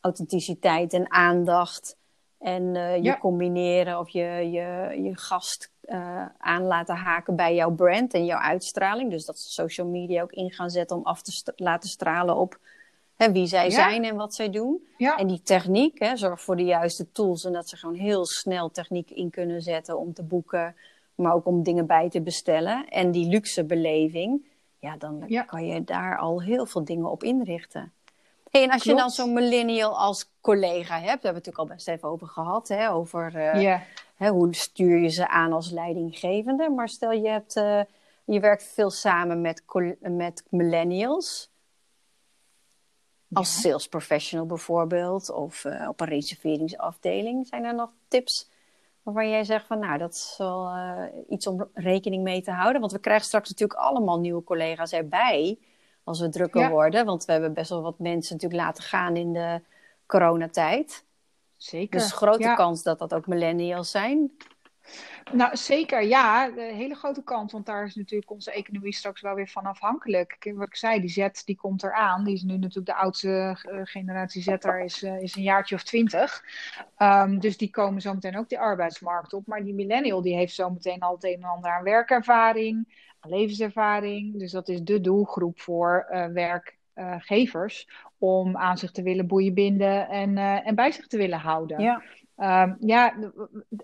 authenticiteit en aandacht. En je combineren of je, je, je gast uh, aan laten haken bij jouw brand en jouw uitstraling. Dus dat ze social media ook in gaan zetten om af te laten stralen op hè, wie zij zijn en wat zij doen. En die techniek, hè, zorg voor de juiste tools en dat ze gewoon heel snel techniek in kunnen zetten om te boeken, maar ook om dingen bij te bestellen. En die luxe beleving, ja, dan kan je daar al heel veel dingen op inrichten. Hey, en als je dan zo'n millennial als collega hebt, daar hebben we het natuurlijk al best even over gehad, hè, over uh, hè, hoe stuur je ze aan als leidinggevende. Maar stel je, hebt, uh, je werkt veel samen met, met millennials, als sales professional bijvoorbeeld, of uh, op een reserveringsafdeling. Zijn er nog tips waarvan jij zegt van nou, dat is wel iets om rekening mee te houden? Want we krijgen straks natuurlijk allemaal nieuwe collega's erbij als we drukker worden. Want we hebben best wel wat mensen natuurlijk laten gaan in de coronatijd. Zeker. Dus grote kans dat dat ook millennials zijn. Nou, zeker ja. De hele grote kans, want daar is natuurlijk onze economie straks wel weer van afhankelijk. Wat ik zei, die Z die komt eraan. Die is nu natuurlijk de oudste uh, generatie Z, daar is, uh, is een jaartje of twintig. Um, dus die komen zometeen ook de arbeidsmarkt op. Maar die millennial die heeft zometeen al het een en ander aan werkervaring, levenservaring. Dus dat is de doelgroep voor uh, werkgevers om aan zich te willen boeien binden en, uh, en bij zich te willen houden. Ja. Um, ja,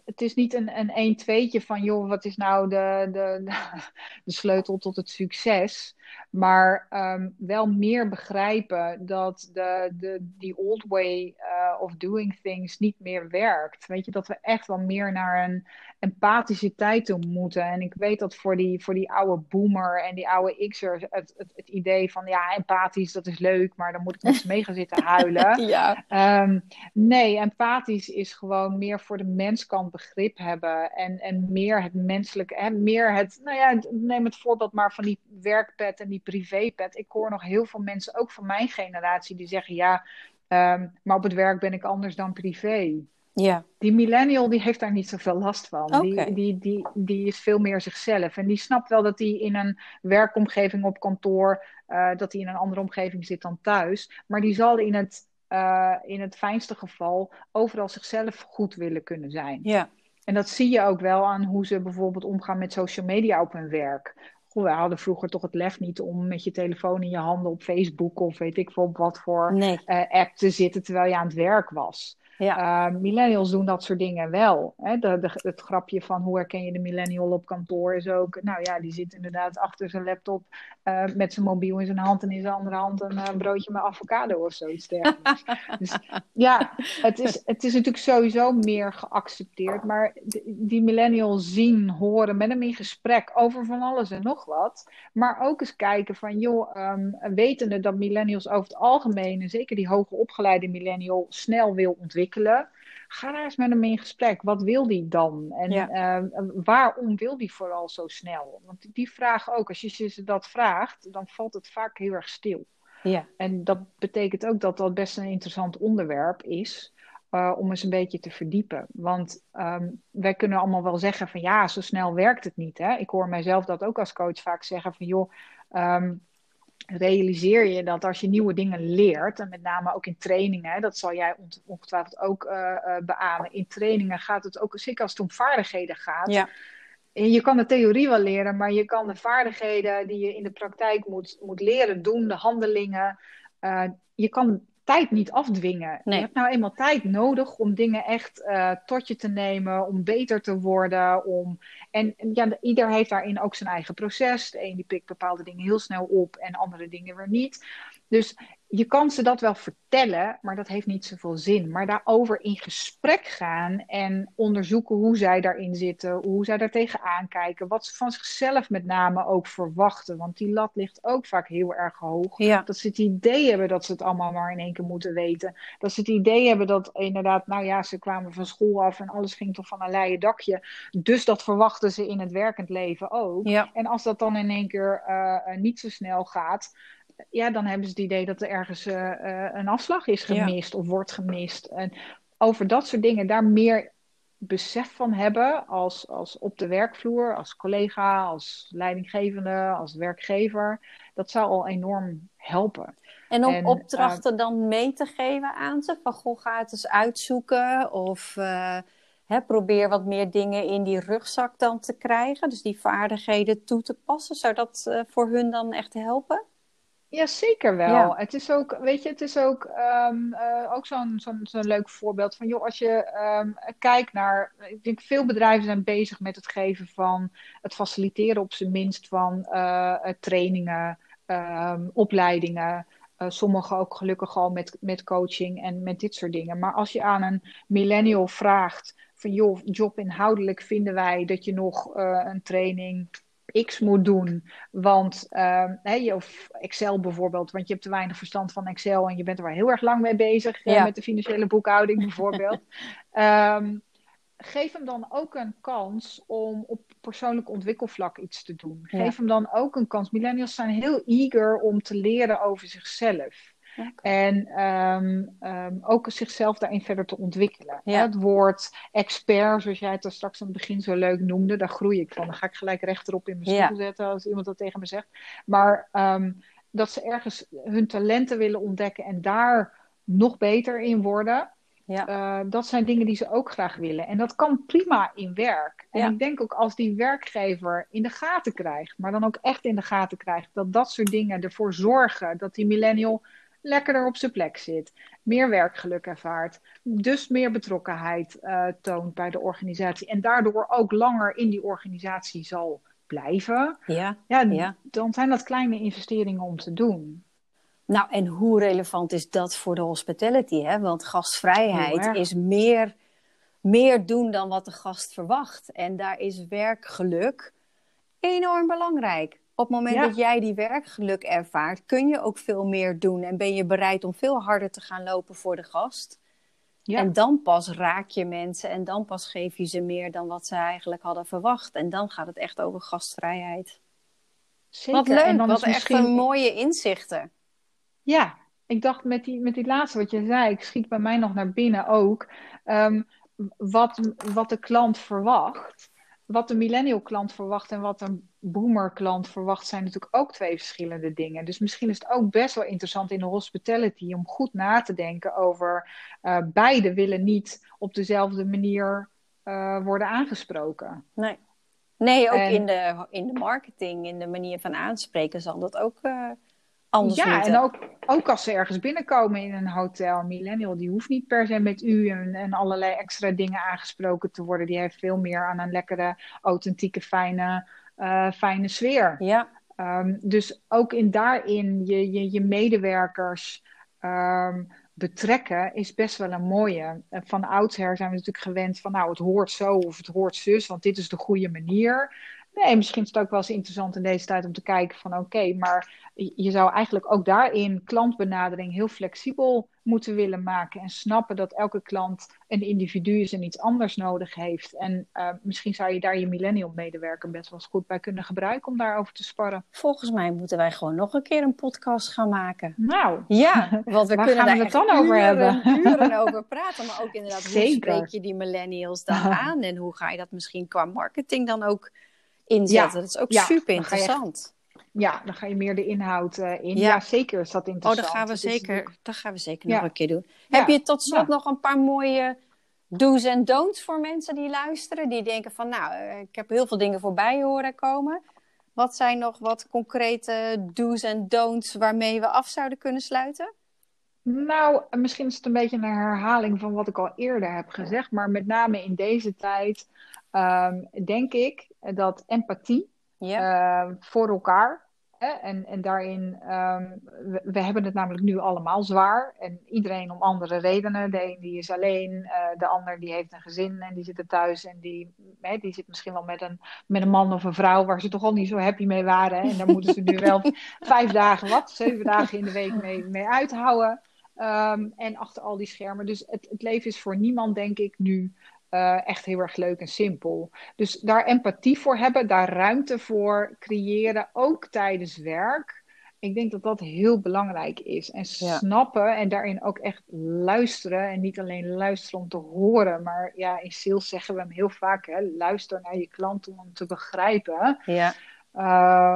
het is niet een, een 1 2 van, joh, wat is nou de, de, de sleutel tot het succes? Maar um, wel meer begrijpen dat de, de, die old way uh, of doing things niet meer werkt. Weet je, dat we echt wel meer naar een empathische tijd toe moeten. En ik weet dat voor die, voor die oude boomer en die oude X'er het, het, het, idee van ja, empathisch, dat is leuk, maar dan moet ik ze mee gaan zitten huilen. ja. Um, nee, empathisch is gewoon meer voor de menskant begrip hebben en, en meer het menselijke, en meer het, nou ja, neem het voorbeeld maar van die werkpet en die privépet. Ik hoor nog heel veel mensen, ook van mijn generatie, die zeggen ja, um, maar op het werk ben ik anders dan privé. Ja. Die millennial die heeft daar niet zoveel last van. Die, die, die, die is veel meer zichzelf. En die snapt wel dat hij in een werkomgeving op kantoor, uh, dat hij in een andere omgeving zit dan thuis. Maar die zal in het, uh, in het fijnste geval overal zichzelf goed willen kunnen zijn. Ja. En dat zie je ook wel aan hoe ze bijvoorbeeld omgaan met social media op hun werk. Goh, we hadden vroeger toch het lef niet om met je telefoon in je handen op Facebook of weet ik veel op wat voor nee. uh, app te zitten terwijl je aan het werk was. Ja. Uh, millennials doen dat soort dingen wel. Hè? De, de, het grapje van hoe herken je de millennial op kantoor is ook. Nou ja, die zit inderdaad achter zijn laptop uh, met zijn mobiel in zijn hand en in zijn andere hand een uh, broodje met avocado of zoiets dergelijks. dus ja, het is, het is natuurlijk sowieso meer geaccepteerd. Maar die millennials zien, horen, met hem in gesprek over van alles en nog wat. Maar ook eens kijken van, joh, um, wetende dat millennials over het algemeen, en zeker die hoger opgeleide millennial, snel wil ontwikkelen Ga daar eens met hem in gesprek. Wat wil die dan? En ehm, waarom wil die vooral zo snel? Want die vragen ook, als je ze dat vraagt, dan valt het vaak heel erg stil. Ja. En dat betekent ook dat dat best een interessant onderwerp is. Uh, om eens een beetje te verdiepen. Want um, wij kunnen allemaal wel zeggen van ja, zo snel werkt het niet. Hè? Ik hoor mijzelf dat ook als coach vaak zeggen van joh, um, realiseer je dat als je nieuwe dingen leert, en met name ook in trainingen, dat zal jij ongetwijfeld ook uh, uh, beamen. In trainingen gaat het ook, zeker als het om vaardigheden gaat. Ja. En je kan de theorie wel leren, maar je kan de vaardigheden die je in de praktijk moet, moet leren doen, de handelingen, uh, je kan tijd niet afdwingen. Je hebt nou eenmaal tijd nodig om dingen echt uh, tot je te nemen, om beter te worden. Om... En, ja, ieder heeft daarin ook zijn eigen proces. De een die pikt bepaalde dingen heel snel op en andere dingen weer niet. Dus je kan ze dat wel vertellen, maar dat heeft niet zoveel zin. Maar daarover in gesprek gaan en onderzoeken hoe zij daarin zitten, hoe zij daar tegenaan kijken, wat ze van zichzelf met name ook verwachten. Want die lat ligt ook vaak heel erg hoog. Dat ze het idee hebben dat ze het allemaal maar in één keer moeten weten. Dat ze het idee hebben dat inderdaad, nou ja, ze kwamen van school af en alles ging toch van een leien dakje. Dus dat verwachten ze in het werkend leven ook. En als dat dan in één keer uh, niet zo snel gaat ja, dan hebben ze het idee dat er ergens uh, een afslag is gemist of wordt gemist. En over dat soort dingen, daar meer besef van hebben als, als op de werkvloer, als collega, als leidinggevende, als werkgever, dat zou al enorm helpen. En om opdrachten dan mee te geven aan ze, van goh, ga het eens uitzoeken of hè, probeer wat meer dingen in die rugzak dan te krijgen, dus die vaardigheden toe te passen, zou dat voor hun dan echt helpen? Ja, zeker wel. Het is ook, weet je, het is ook, um, uh, ook zo'n zo'n zo'n leuk voorbeeld van, joh, als je um, kijkt naar, ik denk veel bedrijven zijn bezig met het geven van, het faciliteren op zijn minst van uh, trainingen, um, opleidingen. Uh, sommigen ook gelukkig al met, met coaching en met dit soort dingen. Maar als je aan een millennial vraagt van, joh, job inhoudelijk vinden wij dat je nog een training X moet doen. Want uh, of Excel bijvoorbeeld, want je hebt te weinig verstand van Excel en je bent er wel heel erg lang mee bezig uh, met de financiële boekhouding bijvoorbeeld. um, geef hem dan ook een kans om op persoonlijk ontwikkelvlak iets te doen. Geef hem dan ook een kans. Millennials zijn heel eager om te leren over zichzelf. En um, um, ook zichzelf daarin verder te ontwikkelen. Het woord expert, zoals jij het er straks aan het begin zo leuk noemde, daar groei ik van. Dan ga ik gelijk rechterop in mijn stoel zetten als iemand dat tegen me zegt. Maar um, dat ze ergens hun talenten willen ontdekken en daar nog beter in worden. Ja. Uh, dat zijn dingen die ze ook graag willen. En dat kan prima in werk. En ik denk ook als die werkgever in de gaten krijgt, maar dan ook echt in de gaten krijgt, dat dat soort dingen ervoor zorgen dat die millennial lekkerder op zijn plek zit, meer werkgeluk ervaart, dus meer betrokkenheid uh, toont bij de organisatie en daardoor ook langer in die organisatie zal blijven, ja, ja, ja. dan zijn dat kleine investeringen om te doen. Nou, en hoe relevant is dat voor de hospitality? Hè? Want gastvrijheid is meer, meer doen dan wat de gast verwacht. En daar is werkgeluk enorm belangrijk. Op het moment dat jij die werkgeluk ervaart, kun je ook veel meer doen en ben je bereid om veel harder te gaan lopen voor de gast. Ja. En dan pas raak je mensen en dan pas geef je ze meer dan wat ze eigenlijk hadden verwacht. En dan gaat het echt over gastvrijheid. Zeker. Wat leuk, en dan wat echt een mooie inzichten. Ja, ik dacht met die, met die laatste wat je zei, ik schiet bij mij nog naar binnen ook. Um, wat, wat de klant verwacht wat de millennial klant verwacht en wat een boomer klant verwacht, zijn natuurlijk ook twee verschillende dingen. Dus misschien is het ook best wel interessant in de hospitality om goed na te denken over uh, beide willen niet op dezelfde manier uh, worden aangesproken. Nee. Nee, ook in, de, in de marketing, in de manier van aanspreken zal dat ook uh, ja, en ook, ook als ze ergens binnenkomen in een hotel. Millennial, die hoeft niet per se met u en, en allerlei extra dingen aangesproken te worden. Die heeft veel meer aan een lekkere, authentieke, fijne, uh, fijne sfeer. Ja. Um, dus ook in daarin je, je, je medewerkers um, betrekken is best wel een mooie. Van oudsher zijn we natuurlijk gewend van nou het hoort zo of het hoort zus, want dit is de goede manier. Nee, misschien is het ook wel eens interessant in deze tijd om te kijken van oké, maar je zou eigenlijk ook daarin klantbenadering heel flexibel moeten willen maken en snappen dat elke klant een individu is en iets anders nodig heeft. En uh, misschien zou je daar je millennial medewerker best wel eens goed bij kunnen gebruiken om daarover te sparren. Volgens mij moeten wij gewoon nog een keer een podcast gaan maken. Nou, ja, want we kunnen gaan daar we het dan over hebben? uren over praten, maar ook inderdaad Zeker. hoe spreek je die millennials dan aan en hoe ga je dat misschien qua marketing dan ook inzetten. Ja. Dat is ook super interessant. Ja, dan ga je meer de inhoud uh, in. Ja. zeker is dat interessant. Oh, dat gaan we zeker, dat gaan we zeker nog een keer doen. Heb je tot slot nog een paar mooie do's en don'ts voor mensen die luisteren? Die denken van, nou, eh, ik heb heel veel dingen voorbij horen komen. Wat zijn nog wat concrete do's en don'ts waarmee we af zouden kunnen sluiten? Nou, misschien is het een beetje een herhaling van wat ik al eerder heb gezegd. Maar met name in deze tijd um, denk ik dat empathie uh, voor elkaar En, en daarin, ehm, we, we, hebben het namelijk nu allemaal zwaar. En iedereen om andere redenen. De een die is alleen, uh, de ander die heeft een gezin en die zit er thuis. En die, hè, die zit misschien wel met een, met een man of een vrouw waar ze toch al niet zo happy mee waren. En daar moeten ze nu wel vijf dagen, wat, zeven dagen in de week mee, mee uithouden. Um, en achter al die schermen. Dus het, het leven is voor niemand, denk ik, nu uh, echt heel erg leuk en simpel. Dus daar empathie voor hebben, daar ruimte voor creëren, ook tijdens werk. Ik denk dat dat heel belangrijk is. En snappen en daarin ook echt luisteren. En niet alleen luisteren om te horen, maar ja, in sales zeggen we hem heel vaak: hè, luister naar je klant om te begrijpen. Ja.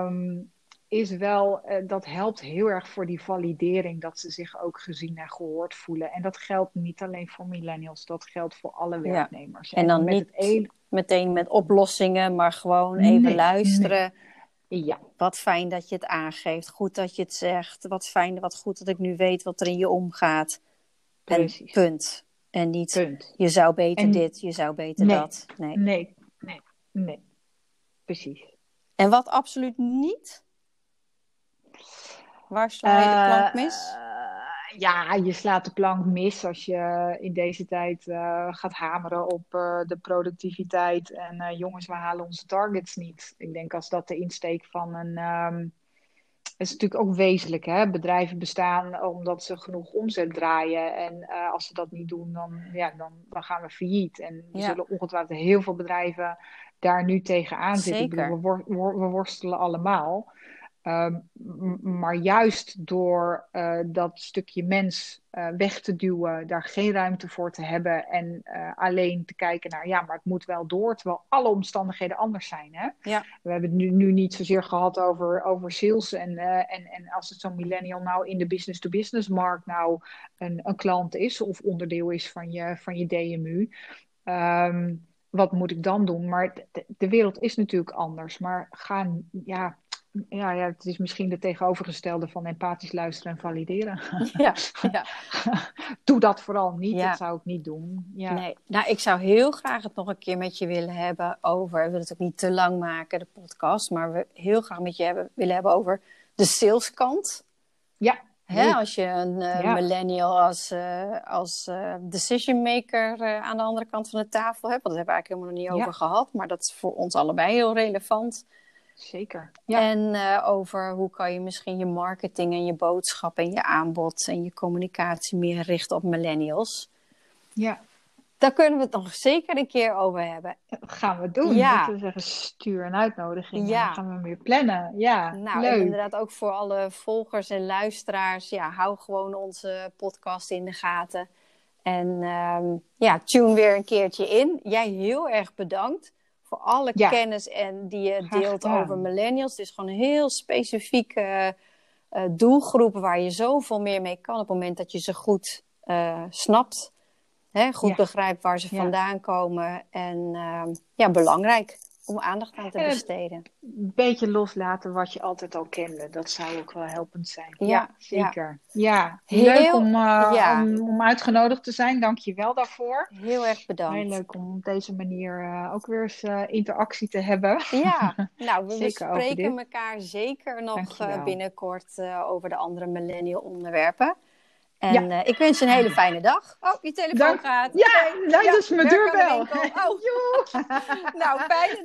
Um, is wel, uh, dat helpt heel erg voor die validering, dat ze zich ook gezien en gehoord voelen. En dat geldt niet alleen voor millennials, dat geldt voor alle werknemers. Ja. En dan met niet een... meteen met oplossingen, maar gewoon even nee, luisteren. Nee. Ja. Wat fijn dat je het aangeeft, goed dat je het zegt. Wat fijn, wat goed dat ik nu weet wat er in je omgaat. Precies. En punt. En niet, punt. je zou beter en... dit, je zou beter nee. dat. Nee. nee, nee, nee. Precies. En wat absoluut niet? Waar sla je de plank mis? Uh, ja, je slaat de plank mis als je in deze tijd uh, gaat hameren op uh, de productiviteit. En jongens, we halen onze targets niet. Ik denk als dat de insteek van een. Um, het is natuurlijk ook wezenlijk. Hè? Bedrijven bestaan omdat ze genoeg omzet draaien. En als ze dat niet doen, dan, ja, dan, dan gaan we failliet. En er ja. zullen ongetwijfeld heel veel bedrijven daar nu tegenaan zitten. Bedoel, we, wor we worstelen allemaal. Um, maar juist door uh, dat stukje mens uh, weg te duwen, daar geen ruimte voor te hebben en uh, alleen te kijken naar, ja, maar het moet wel door, terwijl alle omstandigheden anders zijn. Hè? Ja. We hebben het nu, nu niet zozeer gehad over, over sales en, en, en als het zo'n millennial nou in de business-to-business markt nou een, een klant is of onderdeel is van je, van je DMU. Um, wat moet ik dan doen? Maar de, de wereld is natuurlijk anders. Maar gaan, ja, ja, ja, het is misschien de tegenovergestelde van empathisch luisteren en valideren. Ja, ja. Doe dat vooral niet, ja. dat zou ik niet doen. Ja. Nee, nou, ik zou heel graag het nog een keer met je willen hebben over, ik wil het ook niet te lang maken, de podcast, maar we heel graag met je hebben, willen hebben over de saleskant. Ja. Hè, als je een uh, ja. millennial als, uh, als uh, decision maker aan de andere kant van de tafel hebt, want dat hebben we eigenlijk helemaal nog niet over gehad, maar dat is voor ons allebei heel relevant. Zeker. Ja. En uh, over hoe kan je misschien je marketing en je boodschap en je aanbod en je communicatie meer richten op millennials. Ja. Daar kunnen we het nog zeker een keer over hebben. Dat gaan we doen. Ja. We zeggen stuur een uitnodiging. Ja. Dan gaan we weer plannen. Ja, nou, leuk. En inderdaad ook voor alle volgers en luisteraars. Ja, hou gewoon onze podcast in de gaten. En um, ja, tune weer een keertje in. Jij heel erg bedankt voor alle ja. kennis en die je deelt over millennials. Het is gewoon een heel specifieke uh, doelgroep waar je zoveel meer mee kan op het moment dat je ze goed uh, snapt. Hè, goed Ja. begrijpt waar ze vandaan komen. En uh, ja, belangrijk om aandacht aan te En- besteden. Een beetje loslaten wat je altijd al kende. Dat zou ook wel helpend zijn. Ja, Ja, zeker. Ja, Heel- leuk om, uh, ja. om, om uitgenodigd te zijn. Dank je wel daarvoor. Heel erg bedankt. Heel leuk om op deze manier uh, ook weer eens uh, interactie te hebben. Ja, nou, we dit. elkaar zeker nog binnenkort over de andere millennial onderwerpen. En ja. ik wens je een hele fijne dag. Oh, je telefoon Dank- gaat. Ja, Oké. dat is mijn de deurbel. Oh. nou, fijne